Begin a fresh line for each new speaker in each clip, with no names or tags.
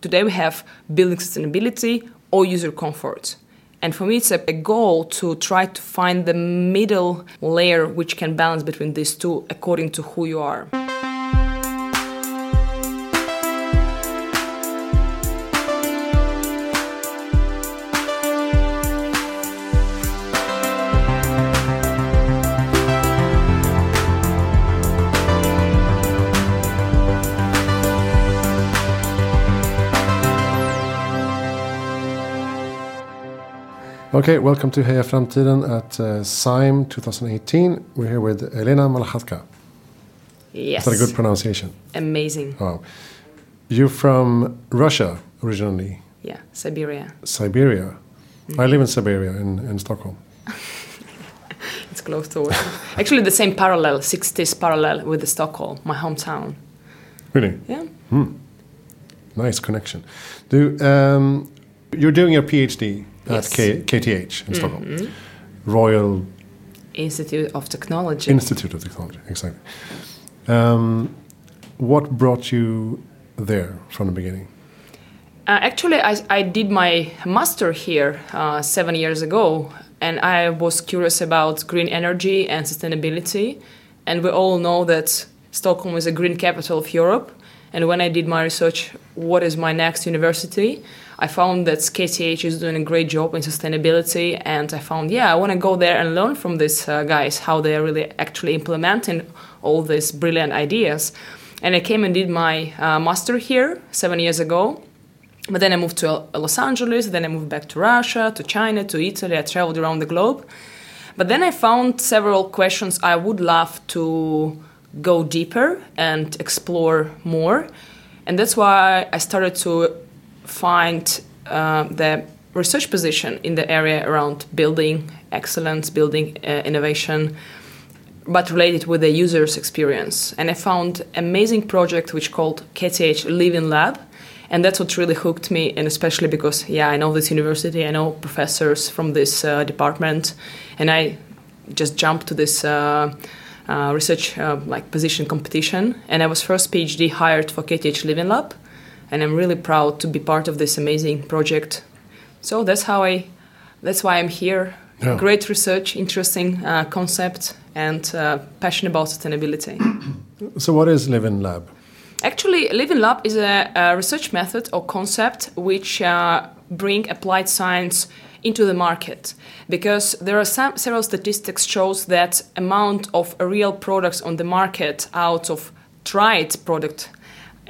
today we have building sustainability or user comfort. And for me, it's a, goal to try to find the middle layer which can balance between these two according to who you are.
Okay, welcome to Heja Framtiden at uh, SIME 2018. We're here with Elena Malakhatka.
Yes.
Is that a good pronunciation?
Amazing.
Wow. You're from Russia originally?
Yeah, Siberia.
Siberia. Mm. I live in Siberia in, in Stockholm.
it's close to it. Actually, the same parallel, 60s parallel with Stockholm, my hometown.
Really?
Yeah.
Hmm. Nice connection. Do um, you're doing your PhD at K- KTH in Stockholm. Mm -hmm. Royal
Institute of Technology.
Institute of Technology, exactly. Um, what brought you there from the beginning?
Uh, actually, I, I, did my master here uh, seven years ago, and I was curious about green energy and sustainability. And we all know that Stockholm is a green capital of Europe. And when I did my research, what is my next university? I found that KTH is doing a great job in sustainability, and I found, yeah, I want to go there and learn from these uh, guys how they are really actually implementing all these brilliant ideas. And I came and did my uh, master here seven years ago. But then I moved to Los Angeles, then I moved back to Russia, to China, to Italy. I traveled around the globe. But then I found several questions I would love to go deeper and explore more. And that's why I started to find uh, the research position in the area around building excellence, building uh, innovation, but related with the user's experience. And I found amazing project which called KTH Living Lab, and that's what really hooked me, and especially because yeah, I know this university, I know professors from this uh, department, and I just jumped to this. Uh, uh, research uh, like position competition, and I was first PhD hired for KTH Living Lab, and I'm really proud to be part of this amazing project. So that's how I, that's why I'm here. Yeah. Great research, interesting uh, concept, and uh, passionate about sustainability.
so, what is Living Lab?
Actually, Living Lab is a, a research method or concept which uh, bring applied science into the market because there are some, several statistics shows that amount of real products on the market out of tried product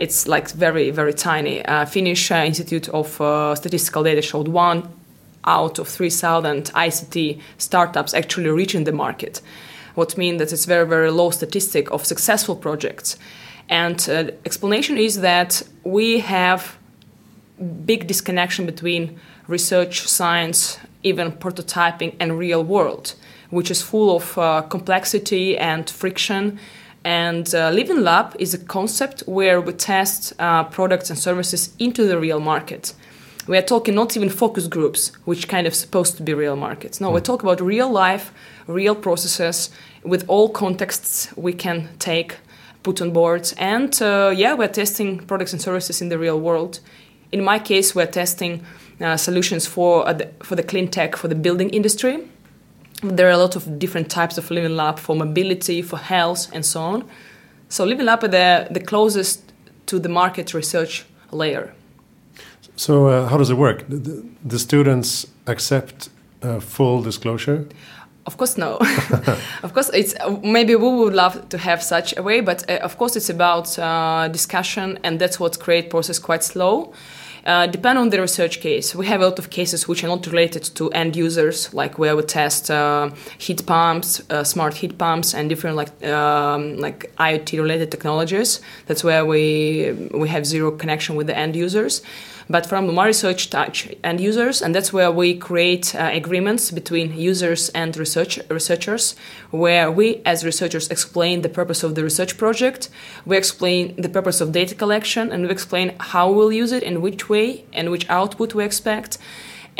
it's like very very tiny. Uh, Finnish uh, Institute of uh, Statistical Data showed one out of 3,000 ICT startups actually reaching the market, what means that it's very very low statistic of successful projects. And uh, explanation is that we have big disconnection between research, science, even prototyping, and real world, which is full of uh, complexity and friction and uh, Living Lab is a concept where we test uh, products and services into the real market. We are talking not even focus groups, which kind of supposed to be real markets. No, we talk about real life, real processes with all contexts we can take, put on board. And uh, yeah, we're testing products and services in the real world. In my case, we're testing uh, solutions for, uh, the, for the clean tech for the building industry there are a lot of different types of living lab for mobility, for health, and so on. So living lab is the, the closest to the market research layer.
So uh, how does it work? The, the students accept uh, full disclosure?
Of course, no. of course, it's maybe we would love to have such a way, but uh, of course, it's about uh, discussion, and that's what create process quite slow. Uh, depend on the research case. We have a lot of cases which are not related to end users, like where we test uh, heat pumps, uh, smart heat pumps, and different like um, like IoT related technologies. That's where we we have zero connection with the end users but from my research touch end users, and that's where we create uh, agreements between users and research researchers, where we as researchers explain the purpose of the research project, we explain the purpose of data collection, and we explain how we'll use it, in which way, and which output we expect.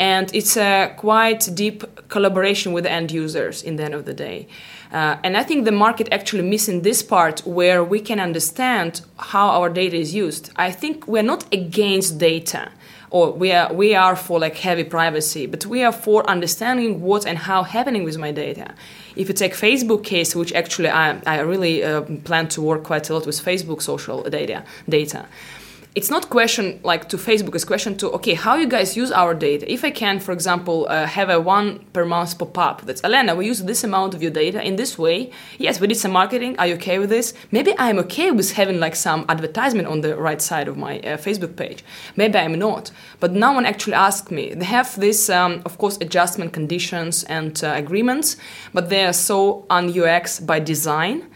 And it's a quite deep collaboration with end users in the end of the day. Uh, and I think the market actually missing this part where we can understand how our data is used. I think we're not against data or we are we are for like heavy privacy, but we are for understanding what and how happening with my data. If you take Facebook case, which actually I, I really uh, plan to work quite a lot with Facebook social data data it's not question like to facebook it's question to okay how you guys use our data? If i can for example uh, have a one per month pop-up that's elena we use this amount of your data in this way. Yes we did some marketing. Are you okay with this? Maybe i'm okay with having like some advertisement on the right side of my uh, facebook page. Maybe i'm not. But no one actually asked me. They have this um, of course adjustment conditions and uh, agreements but they are so on ux by design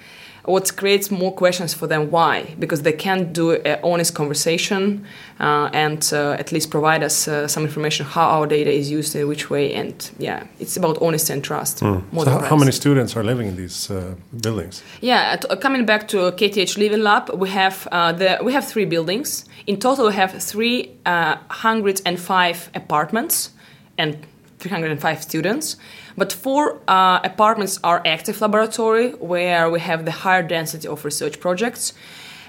what creates more questions for them why? Because they can't do an honest conversation uh, and uh, at least provide us uh, some information how our data is used in which way and yeah it's about honesty and trust
mm. so how many students are living in these uh, buildings?
Yeah coming back to kth living lab we have uh, the we have three buildings. In total we have 305 apartments and 305 students but four uh, apartments are active laboratory where we have the higher density of research projects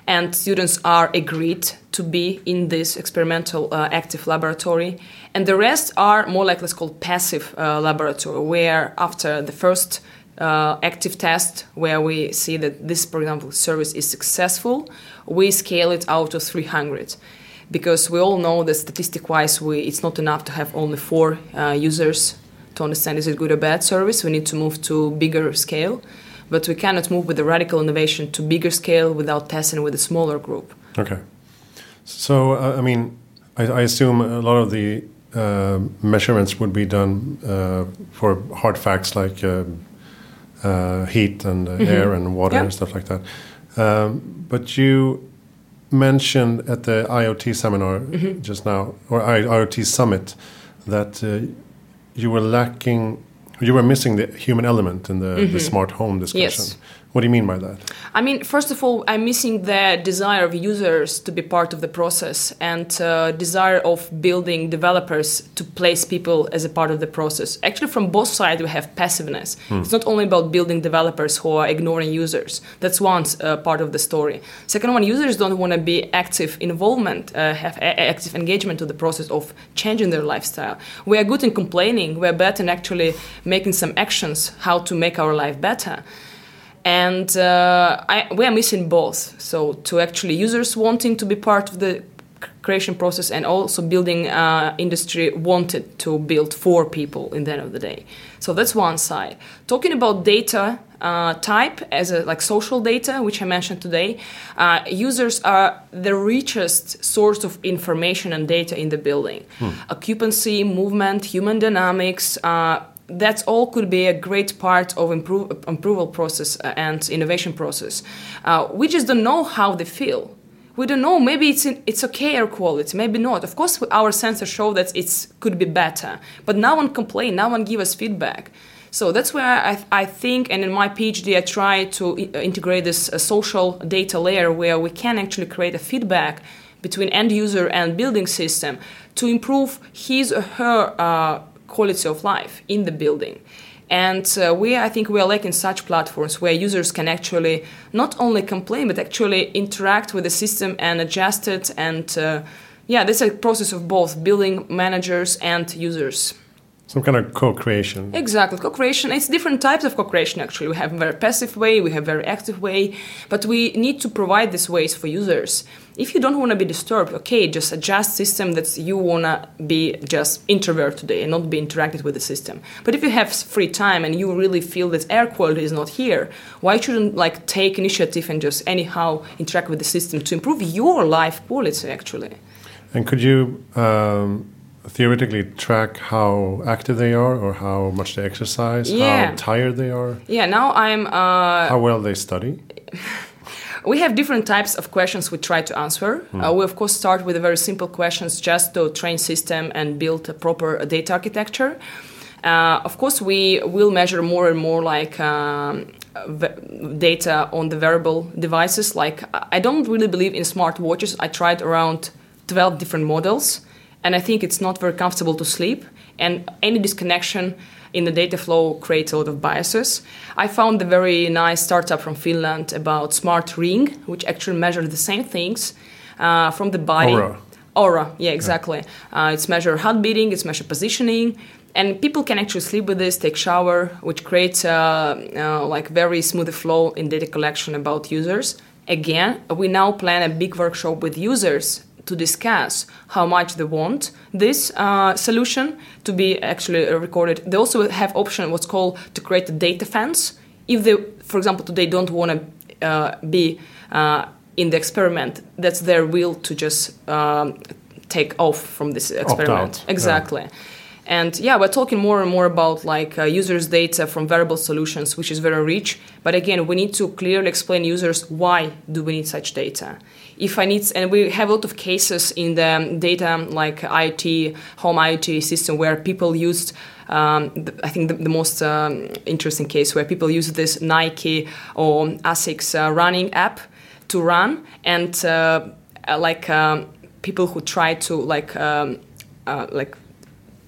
and students are agreed to be in this experimental uh, active laboratory. And the rest are more like let's call passive uh, laboratory where after the first uh, active test where we see that this for example service is successful we scale it out to 300 because we all know that statistic wise we, it's not enough to have only four uh, users to understand is it good or bad service. We need to move to bigger scale, but we cannot move with a radical innovation to bigger scale without testing with a smaller group.
Okay. So uh, I mean, I, I, assume a lot of the uh, measurements would be done uh, for hard facts like uh, uh, heat and mm -hmm. air and water yeah. and stuff like that. Um, but you mentioned at the IoT seminar mm -hmm. just now, or IoT summit, that uh, you were lacking you were missing the human element in the, mm -hmm. the mm-hmm. smart home discussion. Yes. What do you mean by that?
I mean, first of all, I'm missing the desire of users to be part of the process and uh, desire of building developers to place people as a part of the process. Actually, from both sides, we have passiveness. Hmm. It's not only about building developers who are ignoring users. That's one uh, part of the story. Second one, users don't want to be active involvement, uh, have active engagement to the process of changing their lifestyle. We are good in complaining. We are bad in actually making some actions how to make our life better and uh, I, we are missing both. So to actually users wanting to be part of the creation process and also building uh, industry wanted to build for people in the end of the day. So that's one side. Talking about data uh, type as a like social data, which I mentioned today, uh, users are the richest source of information and data in the building. Hmm. Occupancy, movement, human dynamics uh, that all could be a great part of improve, approval process uh, and innovation process. Uh, we just don't know how they feel. We don't know. Maybe it's in, it's okay air quality. Maybe not. Of course, our sensors show that it could be better. But no one complain. No one give us feedback. So that's where I, I think, and in my PhD, I try to integrate this uh, social data layer where we can actually create a feedback between end user and building system to improve his or her uh, quality of life in the building. And uh, we, I think, we are lacking such platforms where users can actually not only complain but actually interact with the system and adjust it. And uh, yeah, this is a process of both building managers and users.
Some kind of co-creation.
Exactly, co-creation. It's different types of co-creation. Actually, we have a very passive way, we have very active way, but we need to provide these ways for users. If you don't want to be disturbed, okay, just adjust system that you wanna be just introvert today and not be interacted with the system. But if you have free time and you really feel that air quality is not here, why shouldn't like take initiative and just anyhow interact with the system to improve your life quality actually?
And could you? Um theoretically track how active they are or how much they exercise, yeah. how tired they are?
Yeah, now I'm. Uh,
how well they study?
we have different types of questions we try to answer. Hmm. Uh, we of course start with very simple questions just to train system and build a proper data architecture. Uh, of course, we will measure more and more like um, data on the wearable devices. Like I don't really believe in smart watches. I tried around 12 different models and I think it's not very comfortable to sleep. and any disconnection in the data flow creates a lot of biases. I found a very nice startup from Finland about smart ring, which actually measures the same things uh, from the body.
Aura.
Oura, yeah, exactly. Uh, it's measure heart beating, it's measure positioning, and people can actually sleep with this, take shower, which creates uh, uh, like very smooth flow in data collection about users. Again, we now plan a big workshop with users to discuss how much they want this uh, solution to be actually recorded. They also have option what's called to create a data fence. If they, for example, today don't want to uh, be uh, in the experiment, that's their will to just um, take off from this experiment. Exactly. And yeah, we're talking more and more about like uh, users' data from variable solutions, which is very rich. But again, we need to clearly explain users why do we need such data. If I need, and we have a lot of cases in the data like IoT, home IoT system where people used. Um, I think the, the most um, interesting case where people use this Nike or Asics uh, running app to run, and uh, like um, people who try to like um, uh, like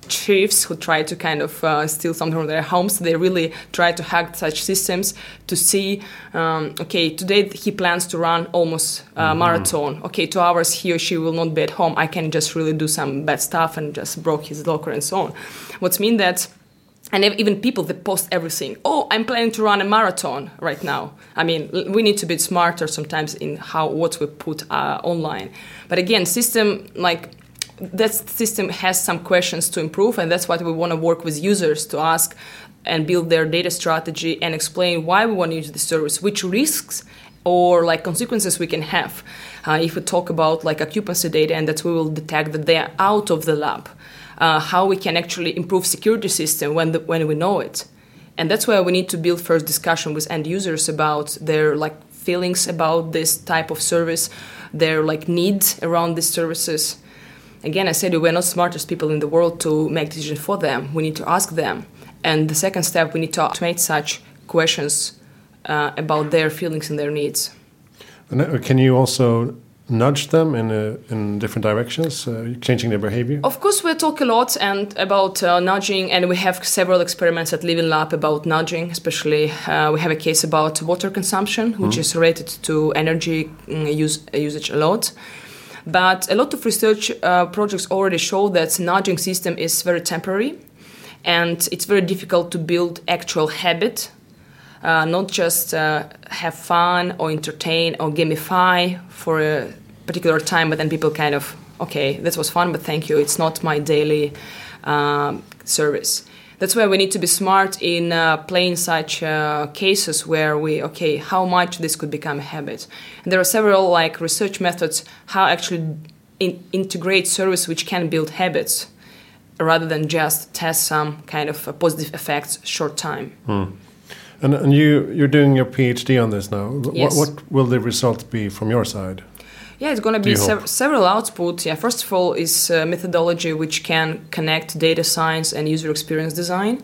chiefs who try to kind of uh, steal something from their homes. They really try to hack such systems to see, um, okay, today he plans to run almost a marathon. Okay, two hours he or she will not be at home. I can just really do some bad stuff and just broke his locker and so on. What's mean that and even people that post everything oh i'm planning to run a marathon right now i mean we need to be smarter sometimes in how what we put uh, online but again system like that system has some questions to improve and that's what we want to work with users to ask and build their data strategy and explain why we want to use the service which risks or like consequences we can have. Uh, if we talk about like occupancy data and that we will detect that they are out of the lab uh, how we can actually improve security system when the, when we know it. And that's where we need to build first discussion with end users about their like feelings about this type of service their like needs around these services again i said we're not smartest people in the world to make decisions for them we need to ask them and the second step we need to automate such questions uh, about their feelings and their needs
And can you also nudge them in uh, in different directions, uh, changing their behavior?
Of course, we talk a lot and about uh, nudging, and we have several experiments at Living Lab about nudging. Especially, uh, we have a case about water consumption, which is related to energy mm, use, usage a lot. But a lot of research uh, projects already show that nudging system is very temporary, and it's very difficult to build actual habit uh, not just uh, have fun or entertain or gamify for a particular time, but then people kind of, okay, this was fun, but thank you. It's not my daily um, service. That's why we need to be smart in uh, playing such uh, cases where we, okay, how much this could become a habit. And there are several like research methods how actually in- integrate service which can build habits rather than just test some kind of uh, positive effects short time.
And, and you you're doing your PhD on this now.
Yes.
What, what will the result be from your side?
Yeah, it's going to be sev- several outputs. Yeah, first of all is uh, methodology which can connect data science and user experience design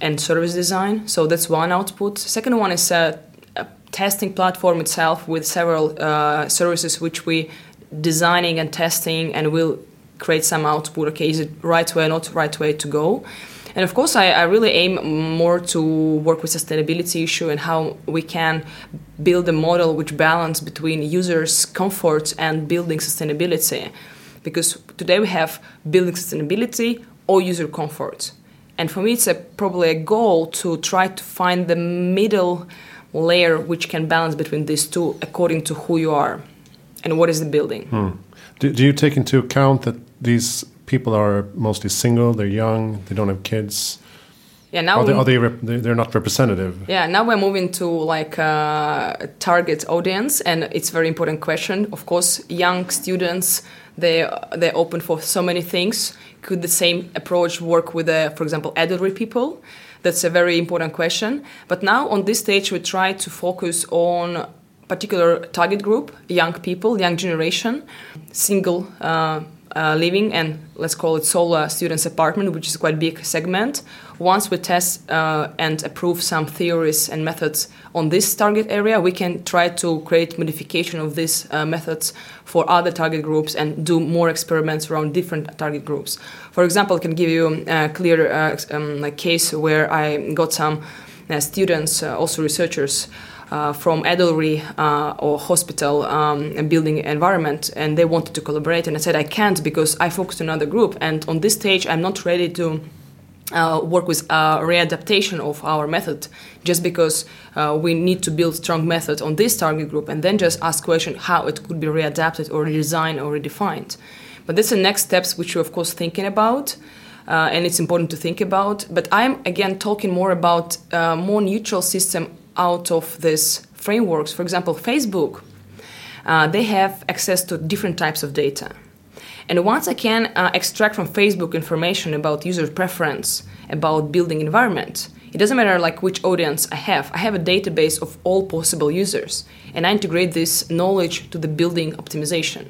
and service design. So that's one output. Second one is a, a testing platform itself with several uh, services which we designing and testing and will create some output. Okay, is it right way, not right way to go? And of course, I, I really aim more to work with sustainability issue and how we can build a model which balance between users' comfort and building sustainability. Because today we have building sustainability or user comfort. And for me, it's a, probably a goal to try to find the middle layer which can balance between these two according to who you are and what is the building. Hmm.
Do, do you take into account that these people are mostly single, they're young, they don't have kids?
Yeah, now
Are they, are they rep- they- they're not representative?
Yeah, now we're moving to like uh, target audience, and it's very important question. Of course, young students they they're open for so many things. Could the same approach work with, uh, for example, elderly people? That's a very important question. But now on this stage, we try to focus on particular target group, young people, young generation, single uh, uh, living and let's call it solo students apartment which is quite big segment. Once we test uh, and approve some theories and methods on this target area we can try to create modification of these uh, methods for other target groups and do more experiments around different target groups. For example i can give you a clear uh, um, case where i got some uh, students uh, also researchers uh, from Adelry uh, or hospital um, building environment, and they wanted to collaborate. And I said I can't because I focused on another group, and on this stage I'm not ready to. Uh, work with uh, readaptation of our method just because uh, we need to build strong method on this target group and then just ask question how it could be readapted or redesigned or redefined but that's the next steps which we're of course thinking about uh, and it's important to think about but i'm again talking more about uh, more neutral system out of these frameworks. For example, Facebook, uh, they have access to different types of data. And once I can uh, extract from Facebook information about user preference, about building environment, it doesn't matter like which audience I have. I have a database of all possible users, and I integrate this knowledge to the building optimization.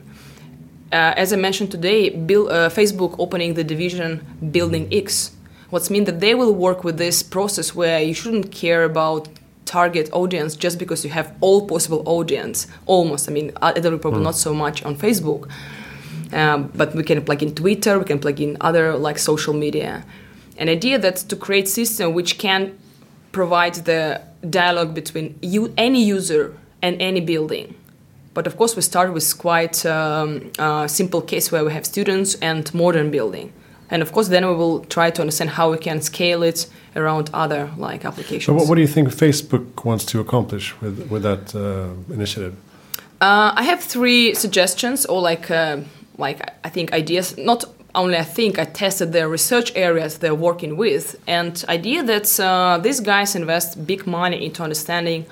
Uh, as I mentioned today, uh, Facebook opening the division Building X, what's mean that they will work with this process where you shouldn't care about target audience just because you have all possible audience almost i mean other people mm. not so much on facebook. Um, but we can plug in twitter we can plug in other like social media. An idea that's to create system which can provide the dialogue between you any user and any building. But of course we start with quite um, a simple case where we have students and modern building and of course then we will try to understand how we can scale it around other like applications.
So what, what do you think Facebook wants to accomplish with with that uh, initiative?
Uh, I have three suggestions, or like uh, like I think ideas. Not only I think I tested their research areas they're working with, and idea that uh, these guys invest big money into understanding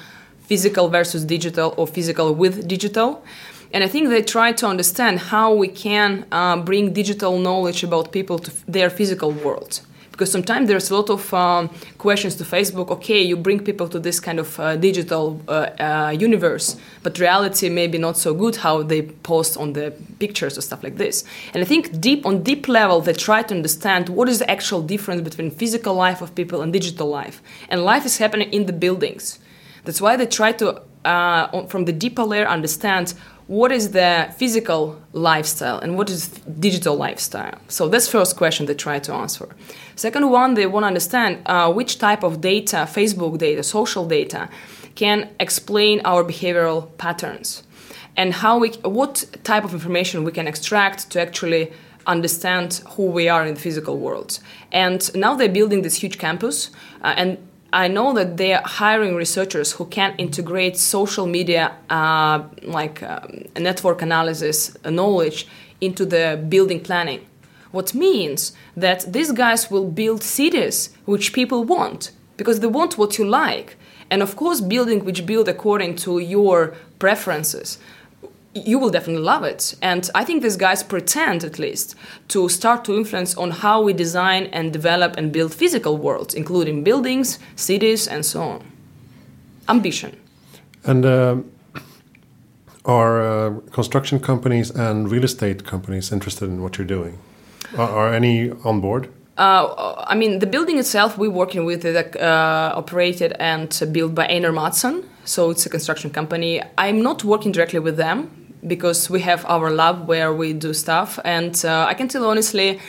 physical versus digital or physical with digital. And I think they try to understand how we can uh, bring digital knowledge about people to their physical world. Because sometimes there's a lot of um, questions to facebook okay you bring people to this kind of uh, digital uh, uh, universe but reality may be not so good how they post on the pictures or stuff like this. And i think deep on deep level they try to understand what is the actual difference between physical life of people and digital life. And life is happening in the buildings. That's why they try to uh, from the deeper layer understand what is the physical lifestyle and what is digital lifestyle? So that's first question they try to answer. Second one they want to understand uh, which type of data facebook data social data can explain our behavioral patterns and how we what type of information we can extract to actually understand who we are in the physical world. And now they're building this huge campus uh, and I know that they are hiring researchers who can integrate social media, uh, like um, network analysis knowledge, into the building planning. What means that these guys will build cities which people want because they want what you like. And of course, building which build according to your preferences you will definitely love it. And I think these guys pretend, at least, to start to influence on how we design and develop and build physical worlds, including buildings, cities, and so on. Ambition.
And uh, are uh, construction companies and real estate companies interested in what you're doing? Are, are any on board?
Uh, I mean, the building itself, we're working with it, uh, operated and built by Einar Mattsson. So it's a construction company. I'm not working directly with them because we have our lab where we do stuff. And uh, I can tell honestly,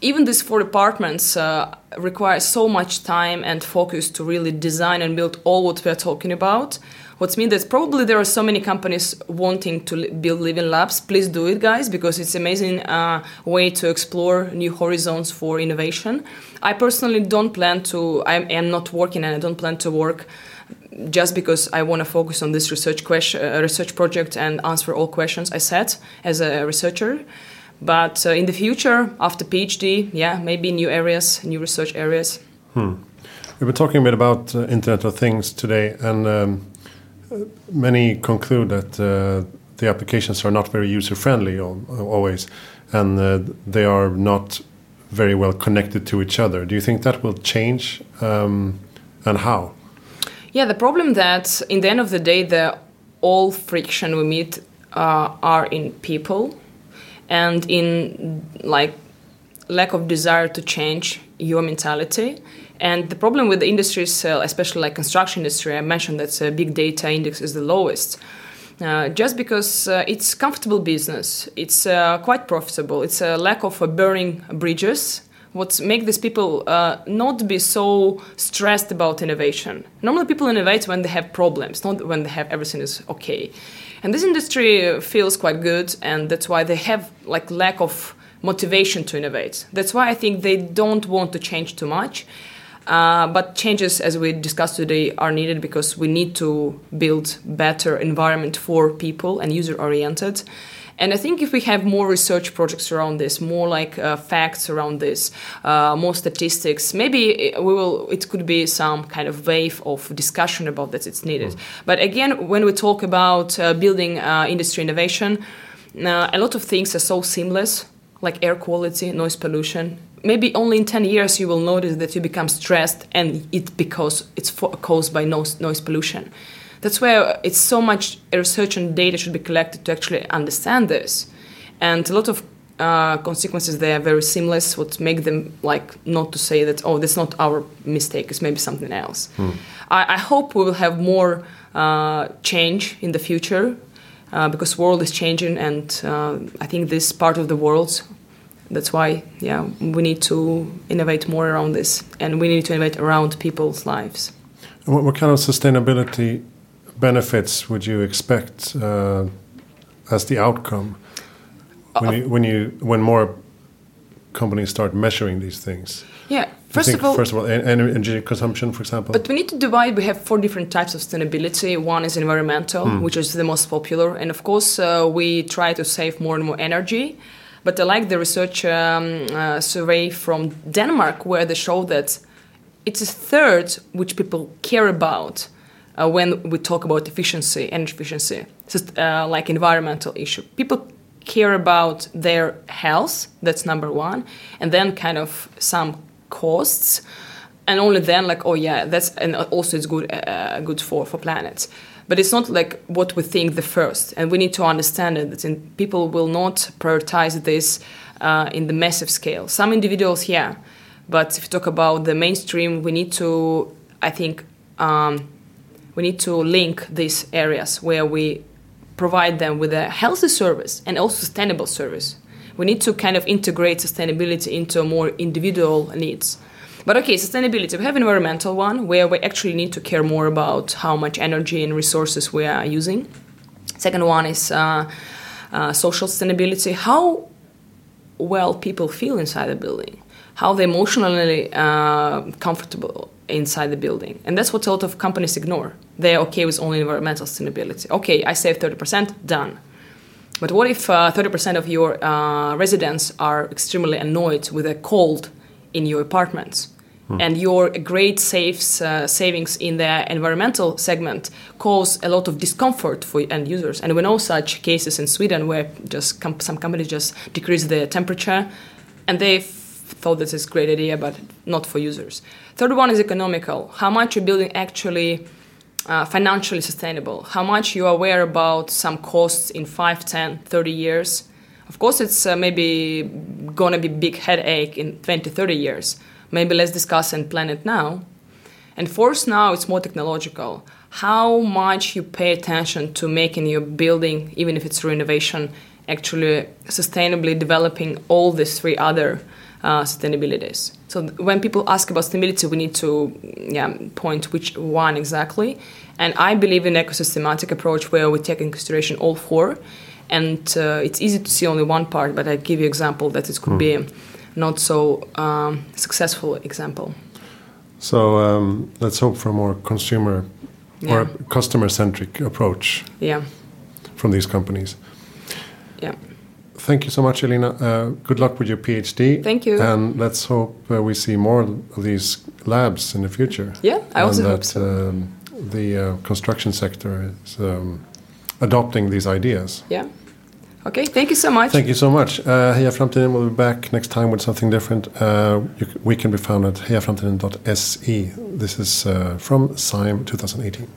even these four departments uh, require so much time and focus to really design and build all what we're talking about. What's mean that probably there are so many companies wanting to build living labs. Please do it, guys, because it's amazing uh, way to explore new horizons for innovation. I personally don't plan to. I am not working, and I don't plan to work just because I want to focus on this research question, uh, research project and answer all questions I set as a researcher. But uh, in the future, after PhD, yeah, maybe new areas, new research areas.
Hmm. We've been talking a bit about uh, Internet of Things today, and um, many conclude that uh, the applications are not very user friendly always, and uh, they are not very well connected to each other. Do you think that will change, um, and how?
Yeah, the problem that in the end of the day, the all friction we meet uh, are in people, and in like lack of desire to change your mentality. And the problem with the industries, uh, especially like construction industry, I mentioned that uh, big data index is the lowest. Uh, just because uh, it's comfortable business, it's uh, quite profitable. It's a lack of uh, burning bridges. What make these people not be so stressed about innovation? Normally, people innovate when they have problems, not when they have everything is okay. And this industry feels quite good, and that's why they have like lack of motivation to innovate. That's why I think they don't want to change too much. Uh, but changes, as we discussed today, are needed because we need to build better environment for people and user oriented. And I think if we have more research projects around this, more like uh, facts around this, uh, more statistics, maybe we will. It could be some kind of wave of discussion about that. It's needed. Mm. But again, when we talk about uh, building uh, industry innovation, uh, a lot of things are so seamless like air quality, noise pollution. Maybe only in 10 years you will notice that you become stressed and it because it's caused by noise, noise pollution. That's where it's so much research and data should be collected to actually understand this. And a lot of uh, consequences they are very seamless what make them like not to say that oh that's not our mistake it's maybe something else hmm. I, I, hope we will have more uh, change in the future uh, because world is changing, and uh, I think this part of the world. That's why, yeah, we need to innovate more around this, and we need to innovate around people's lives.
What, what kind of sustainability benefits would you expect uh, as the outcome when uh, you, when you when more companies start measuring these things?
Yeah, First of all,
first of all, energy consumption, for example.
But we need to divide. We have four different types of sustainability. One is environmental, mm. which is the most popular, and of course, uh, we try to save more and more energy. But I like the research um, uh, survey from Denmark, where they show that it's a third which people care about uh, when we talk about efficiency, energy efficiency, just uh, like environmental issue. People care about their health. That's number one, and then kind of some costs and only then like oh yeah that's and also it's good uh, good for for planets but it's not like what we think the first and we need to understand it that in, people will not prioritize this uh, in the massive scale some individuals yeah but if you talk about the mainstream we need to i think um, we need to link these areas where we provide them with a healthy service and also sustainable service we need to kind of integrate sustainability into more individual needs. But okay, sustainability. We have environmental one where we actually need to care more about how much energy and resources we are using. Second one is uh, uh, social sustainability. How well people feel inside the building, how they emotionally uh, comfortable inside the building, and that's what a lot of companies ignore. They're okay with only environmental sustainability. Okay, I save thirty percent, done. But what if uh, 30% of your uh, residents are extremely annoyed with a cold in your apartments? Hmm. And your great saves, uh, savings in the environmental segment cause a lot of discomfort for end users. And we know such cases in Sweden where just com some companies just decrease the temperature and they thought this is a great idea, but not for users. Third one is economical. How much your building actually uh, financially sustainable. How much you are aware about some costs in 5 10 30 years. Of course it's uh, maybe gonna be big headache in 20 30 years. Maybe let's discuss and plan it now. And fourth now it's more technological. How much you pay attention to making your building even if it's renovation actually sustainably developing all these three other uh, sustainabilities. So when people ask about sustainability, we need to yeah, point which one exactly. And I believe in ecosystematic approach where we take in consideration all four. And uh, it's easy to see only one part, but I give you example that it could be hmm. not so um, successful example.
So um, let's hope for a more consumer yeah. or customer centric approach.
Yeah.
From these companies.
Yeah.
Thank you so much, Elena. Uh, good luck with your PhD.
Thank you.
And let's hope uh, we see more of these labs in the future.
Yeah, I also
that,
hope so.
Um, the uh, construction sector is um, adopting these ideas.
Yeah. Okay, thank you so much.
Thank you so much. Uh, Heja Framtiden will be back next time with something different. Uh, you, we can be found at hejaframtiden.se. This is uh, from SIME 2018.